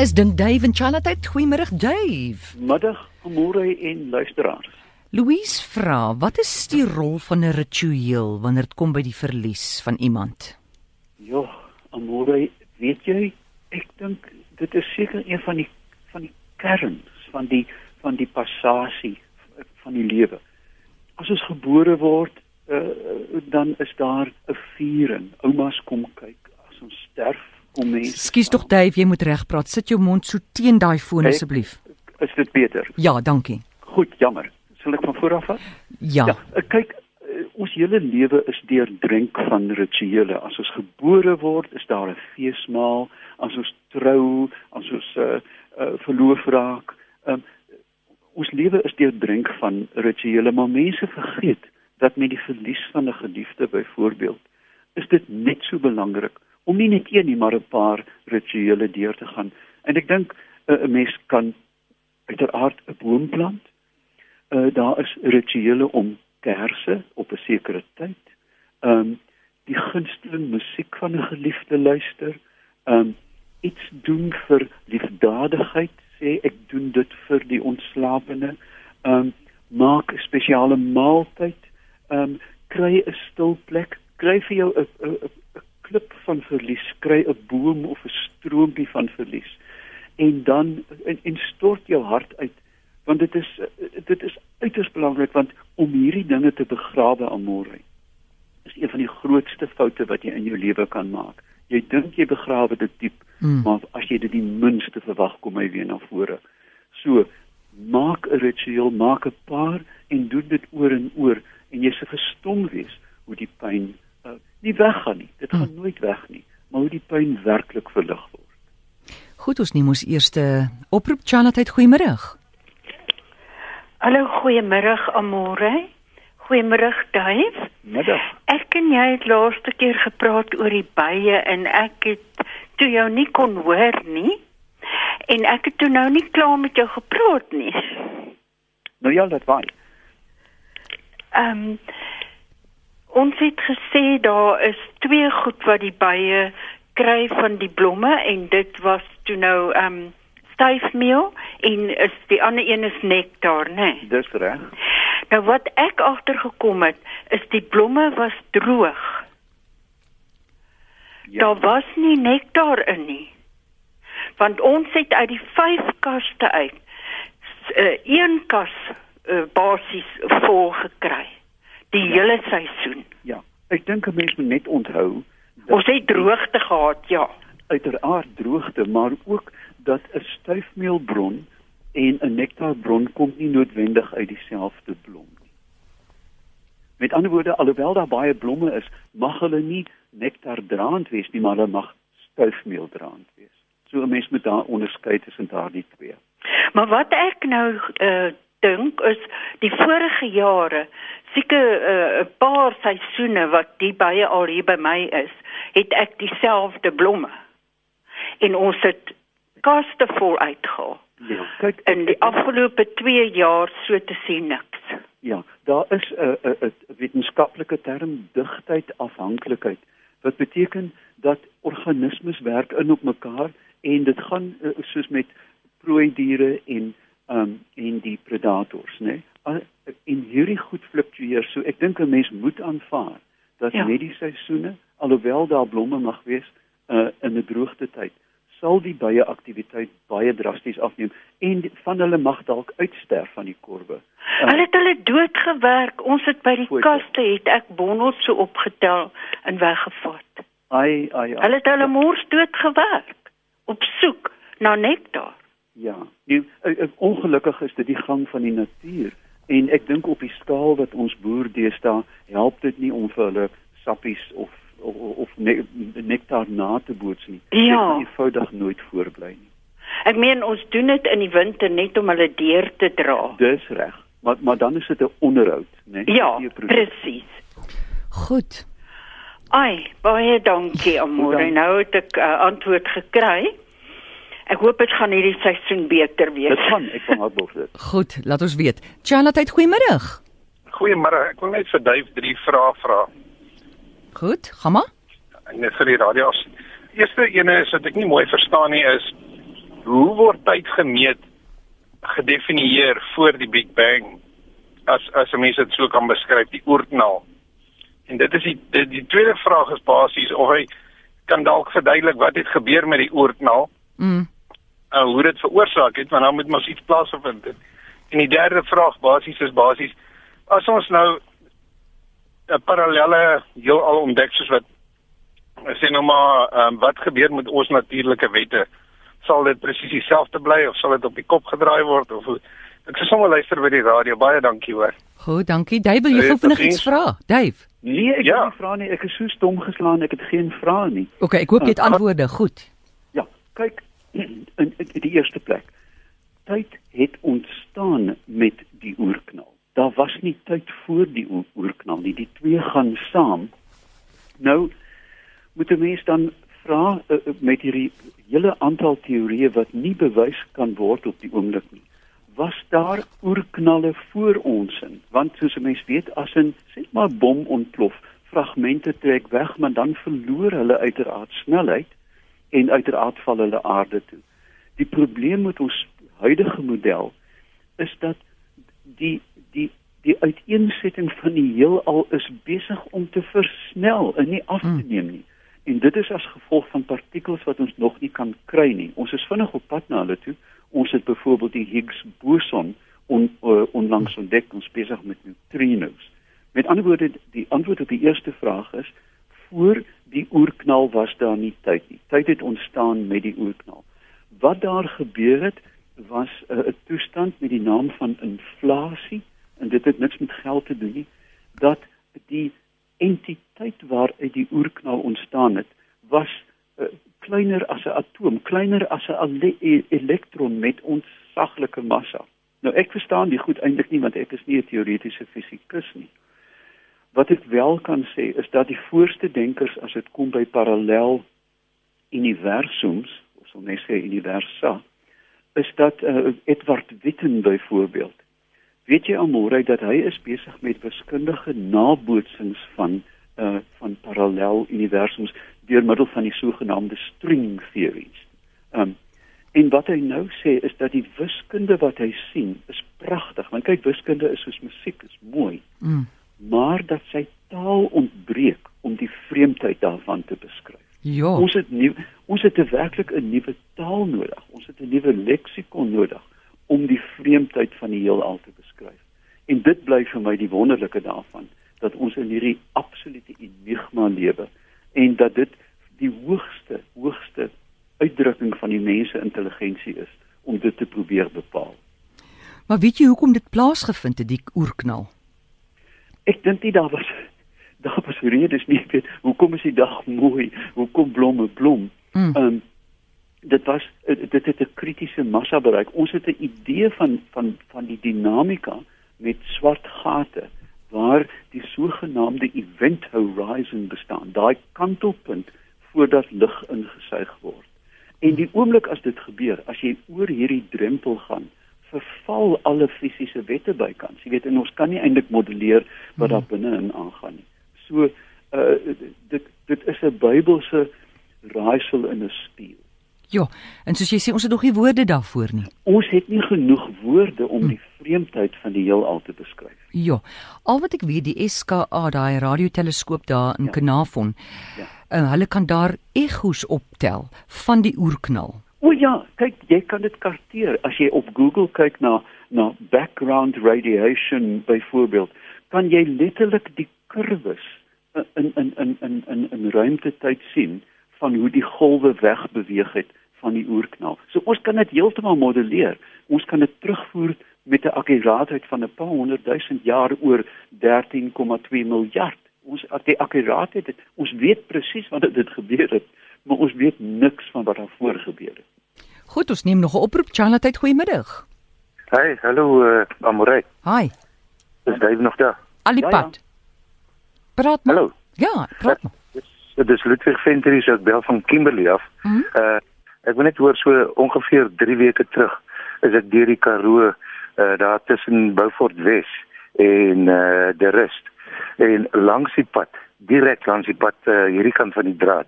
Is dink Dave en Charlotte. Goeiemôre Dave. Middag, môre en luisteraars. Louise vra, wat is die rol van 'n ritueel wanneer dit kom by die verlies van iemand? Ja, môre, weet jy, ek dink dit is seker een van die van die kerns van die van die passasie van die lewe. As ons gebore word, uh, dan is daar 'n viering. Oumas kom kyk as ons sterf kom mense. Skus tog Dave, jy moet reg praat. Sit jou mond so teen daai foon asseblief. Is dit beter? Ja, dankie. Goed, jammer. Sal ek van voor af vat? Ja. ja. Kyk, ons hele lewe is deurdrink van rituele. As ons gebore word, is daar 'n feesmaal. As ons trou, as ons uh, uh verloof raak, um, ons lewe is deurdrink van rituele, maar mense vergeet dat met die verlies van 'n geliefde byvoorbeeld, is dit net so belangrik om nie net een nie, maar 'n paar rituele deur te gaan. En ek dink eh, 'n uh, mens kan uiteraard 'n boom plant. Uh daar is rituele om kersse op 'n sekere tyd. Ehm um, die gunsteling musiek van 'n geliefde luister. Ehm um, iets doen vir liefdadigheid, sê ek doen dit vir die ontslapene. Ehm um, maak 'n spesiale maaltyd. Ehm um, kry 'n stil plek, kry vir jou 'n van verlies, kry 'n boom of 'n stroompie van verlies en dan en, en stort jou hart uit want dit is dit is uiters belangrik want om hierdie dinge te begrawe aan môre is een van die grootste foute wat jy in jou lewe kan maak. Jy dink jy begrawe dit diep, hmm. maar as jy dit die minste verwag kom hy weer na vore. So maak 'n ritueel, maak 'n paar en doen dit oor en oor en jy se verstom wees hoe die pyn nie weggaan nie. Dit gaan hmm. nooit weg nie, maar hoe die pyn werklik verlig word. Goed, ons neem ons eerste oproep Charlotte, goeiemôre. Hallo, goeiemôre Amore. Goeiemôre Dave. Middag. Ek en jy het laaste keer gepraat oor die bye en ek het toe jou nie kon hoor nie. En ek het toe nou nie klaar met jou gepraat nie. Nou ja, dit was. Ehm um, ons het gesê daar is twee goed wat die bye kry van die blomme en dit was toe nou ehm um, styfmeel en is die ander een is nektar, né? Nee? Dis reg. Nou wat ek agtergekom het, is die blomme was droog. Ja. Daar was nie nektar in nie. Want ons het uit die vyf kaste uit uh, een kas uh, basies vol gekry die ja. hele seisoen. Ek dink 'n mens moet net onthou ons het droogte gehad, ja. Uiteraard droogte, maar ook dat 'n styfmeelbron en 'n nektarbron kom nie noodwendig uit dieselfde blom nie. Met ander woorde, alhoewel daar baie blomme is, mag hulle nie nektardraand wees nie, maar hulle mag styfmeeldraand wees. So 'n mens moet daar onderskei tussen daardie twee. Maar wat ek nou uh, dink is die vorige jare, seker eh, 'n uh, paar seisoene wat die baie al hier by my is, het ek dieselfde blomme. En ons het kaste vol uitgehaal. Ja, kyk in die afgelope 2 jaar so te sien niks. Ja, daar is 'n 'n 'n wetenskaplike term digtheid afhanklikheid wat beteken dat organismes werk in op mekaar en dit gaan uh, soos met prooi diere en um en die predators, né? Nee? In hierdie goed fluktueer, so ek dink 'n mens moet aanvaar dat ja. met die seisoene, alhoewel daar blomme mag wees uh, in 'n droogte tyd, sal die baie aktiwiteit baie drasties afneem en van hulle mag dalk uitsterf van die korwe. Uh, hulle het hulle doodgewerk. Ons het by die Goed, kaste het ek bondels so opgetel en weggevat. Ai ai. Hulle het hulle moers doodgewerk op soek na nektar. Ja. Nou ongelukkig is dit die gang van die natuur en ek dink op die skaal wat ons boer deesdae help dit nie om vir hulle sappies of of, of ne nektar na te boots nie. Ja. Dit eenvoudig nooit voorbly nie. Ek meen ons doen dit in die winter net om hulle deur te dra. Dis reg. Maar maar dan is dit 'n onderhoud, né? Ja, presies. Goed. Ai, baie dankie Amore. Nou het ek uh, antwoord gekry. Ek hoop dit gaan hierdie seisoen beter wees. Dit gaan, ek van hart dit. Goed, laat ons weet. Charlotte, goeiemôre. Goeiemôre. Ek wil net vir Duif drie vrae vra. Goed, gaan maar. Net vir die radio. Eerste ene is wat ek nie mooi verstaan nie is hoe word tyd gemeet gedefinieer voor die Big Bang as as mens dit so kan beskryf die oerknal. En dit is die die, die tweede vraag is basies of hy kan dalk verduidelik wat het gebeur met die oerknal. Mm. Uh, hoe dit veroorsaak het, want dan moet mos iets plaasvind. En die derde vraag basies is basies as ons nou 'n parallelle heelal ontdek soos wat sê nou maar um, wat gebeur met ons natuurlike wette? Sal dit presies dieselfde bly of sal dit op die kop gedraai word of hoe? Ek sê sommer luister by die radio. Baie dankie hoor. Goed, dankie. Dave, wil jy Hey, gou vinnig iets vra? Dave. Nee, ek Ja. ja. nie vra nie. Ek is so stom geslaan, ek het geen vrae nie. OK, ek hoop jy het Ah, antwoorde. Goed. Ja, kyk in, in die eerste plek. Tyd het ontstaan met die oerknal. Daar was nie tyd voor die oer- oerknal nie. Die twee gaan saam. Nou moet 'n mens dan vra uh, met hierdie hele aantal teorieë wat nie bewys kan word op die oomblik nie. Was daar oerknalle voor ons in? Want soos 'n mens weet, as 'n sê maar bom ontplof, fragmente trek weg, maar dan verloor hulle uiteraard snelheid en uiteraard val hulle aarde toe. Die probleem met ons huidige model is dat die die die uiteensetting van die heelal is besig om te versnel en nie af te neem nie. En dit is as gevolg van partikels wat ons nog nie kan kry nie. Ons is vinnig op pad na hulle toe. Ons het byvoorbeeld die Higgs boson on, uh, onlangs ontdek, ons besig met neutrinos. Met ander woorde, die antwoord op die eerste vraag is voor die oerknal was daar nie tyd nie. Tyd het ontstaan met die oerknal. Wat daar gebeur het was 'n uh, toestand met die naam van inflasie en dit het niks met geld te doen nie dat die entiteit waaruit die oerknal ontstaan het was uh, kleiner as 'n atoom, kleiner as 'n ele elektron met ontsaglike massa. Nou ek verstaan die goed eintlik nie want ek is nie 'n teoretiese fisikus nie. Wat ek wel kan sê is dat die voorste denkers as dit kom by parallel universums, of sou mens sê universa, is dat uh, Edward Witten byvoorbeeld. Weet jy almore dat hy is besig met wiskundige nabootsings van uh van parallel universums deur middel van die sogenaamde string theories. Um en wat hy nou sê is dat die wiskunde wat hy sien is pragtig. Want kyk, wiskunde is soos musiek, is mooi, Mm. Maar dat sy taal ontbreek om die vreemdheid daarvan te beskryf. Ja. Ons het nie ons het werklik 'n nuwe taal nodig. Ons het 'n nuwe leksikon nodig om die vreemdheid van die heelal te beskryf. En dit bly vir my die wonderlike daarvan dat ons in hierdie absolute enigma lewe en dat dit die hoogste hoogste uitdrukking van die mense intelligensie is om dit te probeer bepaal. Maar weet jy hoekom dit plaasgevind het die oerknal? Ek dink nie daar was daar was redes nie. Weet hoekom is die dag mooi? Hoekom blomme blom? Mm. Ehm um, dit was dit het 'n kritiese massa bereik. Ons het 'n idee van van van die dinamika met swart gate waar die sogenaamde event horizon bestaan. Daai kantelpunt voordat lig ingesuig word. En die oomblik as dit gebeur, as jy oor hierdie drempel gaan, verval alle fisiese wette bykans. Jy weet en ons kan nie eintlik modelleer wat daar binne-in aangaan nie. So uh dit dit is 'n Bybelse raaisel in 'n spieël. Ja, en soos jy sê, ons het nog nie woorde daarvoor nie. Ons het nie genoeg woorde om die vreemdheid van die heelal te beskryf. Ja. Al wat ek weet, die SKA, daai radioteleskoop daar in Ja. Kanafon, Ja. uh, hulle kan daar egos optel van die oerknal. O ja, kyk, jy kan dit karteer as jy op Google kyk na na background radiation byvoorbeeld, kan jy letterlik die kurwes in in in in in in ruimtetyd sien van hoe die golwe wegbeweeg het van die oerknal. So ons kan dit heeltemal modelleer. Ons kan dit terugvoer met 'n akkuraatheid van 'n paar honderd duisend jaar oor 13,2 miljard. Ons die akkuraatheid, het- ons weet presies wanneer dit gebeur het, maar ons weet niks van wat het. Goed, ons neem nog 'n oproep. Charlotte, goeiemiddag. Hey, hallo uh, Amorey. Hi. Is Dave nog daar? Alipad. Praat maar. Hallo. Ja, praat maar. Dit is Ludwig Ventris uit Bel van Kimberley af. Mhm. Uh ek wil net hoor so ongeveer 3 weke terug is ek deur die Karoo uh daar tussen Beaufort Wes en uh De Rust en langs die pad, direk langs die pad uh, hierdie kant van die draad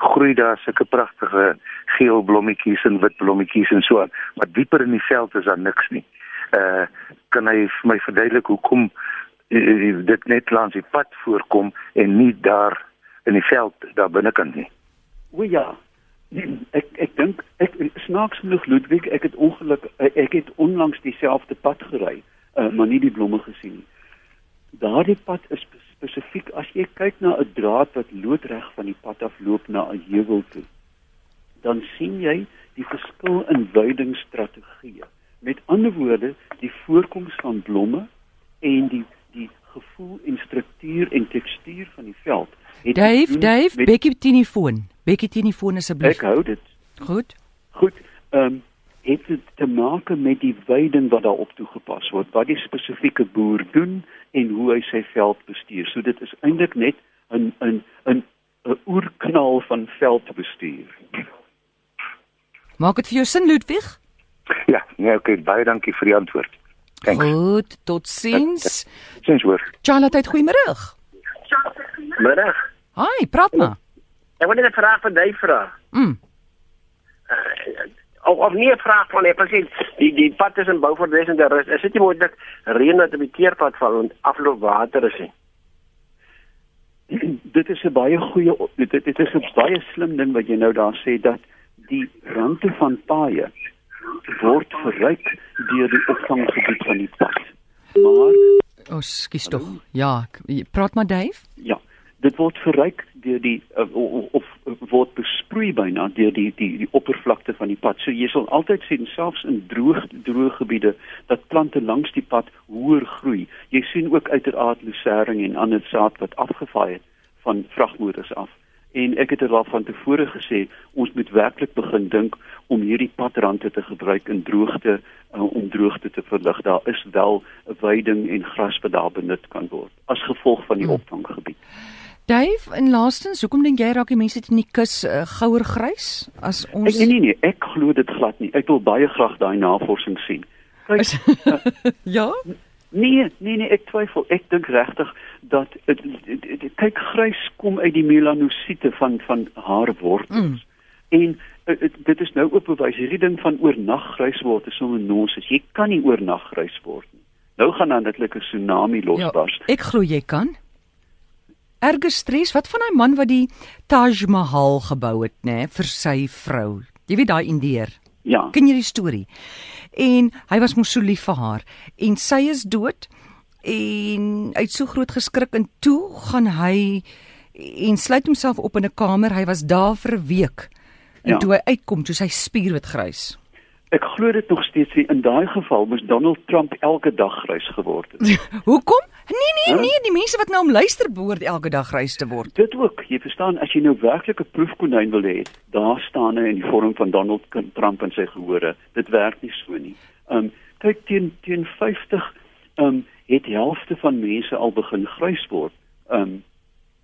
groei daar sulke pragtige geel blommetjies en wit blommetjies en so aan, maar dieper in die veld is daar niks nie. Uh kan hy vir my verduidelik hoekom uh, dit net langs die pad voorkom en nie daar in die veld daar binnekant nie? O ja. Ek ek dink ek snaaks genoeg Ludwig, ek het ongeluk ek het onlangs dieselfde pad gery, uh, maar nie die blomme gesien nie. Daardie pad is spesifiek as jy kyk na 'n draad wat loodreg van die pad af loop na 'n heuwel toe, dan sien jy die verskil in weidingsstrategieë. Met ander woorde, die voorkoms van blomme en die die gevoel en struktuur en tekstuur van die veld. Dave, Dave, met... Becky telefoon. Becky telefoon asseblief. Ek hou dit. Goed. Goed. Ehm um, het dit te maak met die weiding wat daarop toegepas word, wat die spesifieke boer doen en hoe hy sy veld bestuur. So dit is eintlik net 'n 'n 'n 'n oerknal van veldbestuur. Maak dit vir jou sin Ludwig? Ja, nee, okay, baie dankie vir die antwoord. Thanks. Goed, totsiens. Sins hoor. Charlotte, goeiemôre. Middag. Hi, praat maar. Ek wil net 'n vraag vir jou vra. Mm. Uh, of of nie 'n vraag van nee presies die die pad is in bou vir des en daar is is dit nie moontlik reën dat op die teerpad val en afloop water is nie dit is 'n baie goeie dit, dit is 'n baie slim ding wat jy nou daar sê dat die rande van paaie word verryk deur die opvanggebied van die pad maar o oh, skus tog ja praat maar Dave ja dit word verryk deur die uh, of, of word besproei byna deur die die die oppervlakte van die pad. So jy sal altyd sien selfs in droog droë gebiede dat plante langs die pad hoër groei. Jy sien ook uiteraard lucering en ander saad wat afgevaai het van vragmotors af. En ek het al van tevore gesê, ons moet werklik begin dink om hierdie padrandte te gebruik in droogte uh, om droogte te verlig. Daar is wel weiding en gras wat daar benut kan word as gevolg van die hmm. opvanggebied. Dave, en laastens, hoekom dink jy raak die mense in die kus uh, gouer grys as ons ek, Nee nee nee, ek glo dit glad nie. Ek wil baie graag daai navorsing sien. Kyk, uh, ja? Nee, nee nee, ek twyfel. Ek dink regtig dat kyk grys kom uit die melanosiete van van haar wortels. Mm. En het, dit is nou ook bewys hierdie ding van oornag grys word is sommer nonsens. Jy kan nie oornag grys word nie. Nou gaan dan netlik 'n tsunami losbars. Ja, ek glo jy kan erge stres wat van daai man wat die Taj Mahal gebou het nê vir sy vrou jy weet daai Indeer ja. Ken jy die storie? En hy was mos so lief vir haar. En sy is dood en hy het so groot geskrik en toe gaan hy en sluit homself op in 'n kamer. Hy was daar vir 'n week en ja. toe hy uitkom toe sy spier wit grys Ek glo dit nog steeds nie. In daai geval moes Donald Trump elke dag grys geword het. Hoekom? Nee nee huh? nee, die mense wat nou om luister behoort elke dag grys te word. Dit ook. Jy verstaan, as jy nou werklik 'n proefkonyn wil hê, daar staan hy in die vorm van Donald Trump en sy gehore. Dit werk nie so nie. Um kyk teen teen 50 um het die helfte van mense al begin grys word. Um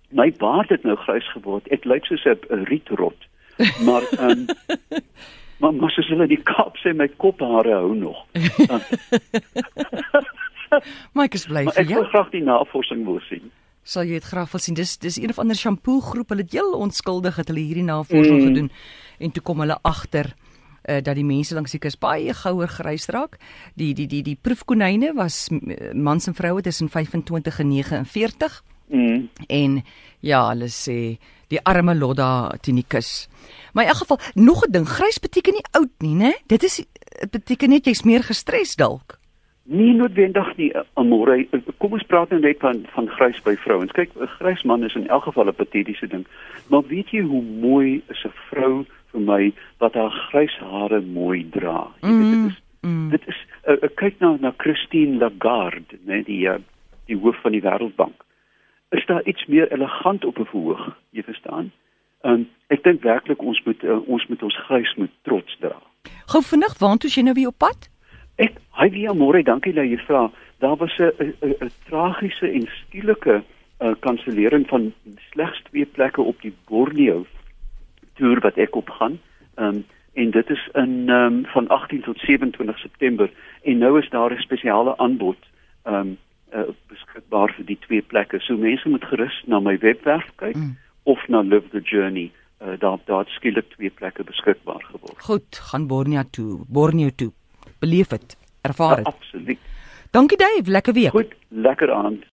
my baard het nou grys geword. Ek lyk soos 'n rietrot. Maar um Maar mos as hulle die Kaap sê my kophare hou nog. Mike is bly vir jou. Ek wil graag die navorsing wil sien. Sal jy dit graag wil sien? Dis dis een of ander shampoo groep. Hulle het heel onskuldig het hulle hierdie navorsing mm. gedoen en toe kom hulle agter uh, dat die mense langs die kus baie gouer grys raak. Die die die die proefkonyne was mans en vroue tussen 25 en 49. Mm. En ja, hulle sê die arme Lodda Tinikus. Maar in elk geval, nog 'n ding, grys beteken nie oud nie, né? Dit is dit beteken net jy's meer gestres dalk. Nie noodwendig nie, Amore. Kom ons praat nou net van van grys by vrouens. Kyk, 'n grys man is in elk geval 'n patetiese ding. Maar weet jy hoe mooi is 'n vrou vir my wat haar grys hare mooi dra? Jy weet dit is mm. dit is uh, uh, kyk nou na Christine Lagarde, né, die uh, die hoof van die Wêreldbank. Is daar iets meer elegant op 'n verhoog, jy verstaan? Um, ek dink werklik ons moet uh, ons moet ons grys moet trots dra. Gou vinnig, waartoe jy nou weer op pad? Ek, hy wie môre, dankie dat jy vra. Daar was 'n 'n tragiese en skielike uh, kansellering van slegs twee plekke op die Borneo toer wat ek op gaan. Um, en dit is in um, van 18 tot 27 September en nou is daar 'n spesiale aanbod um uh, beskikbaar vir die twee plekke. So mense moet gerus na my webwerf kyk. Mm of na Live the Journey uh, daar daar skielik twee plekke beskikbaar geword. Goed, gaan Borneo toe. Borneo toe. Beleef dit. Ervaar Ja, dit. absoluut. Dankie Dave, lekker week. Goed, lekker aand.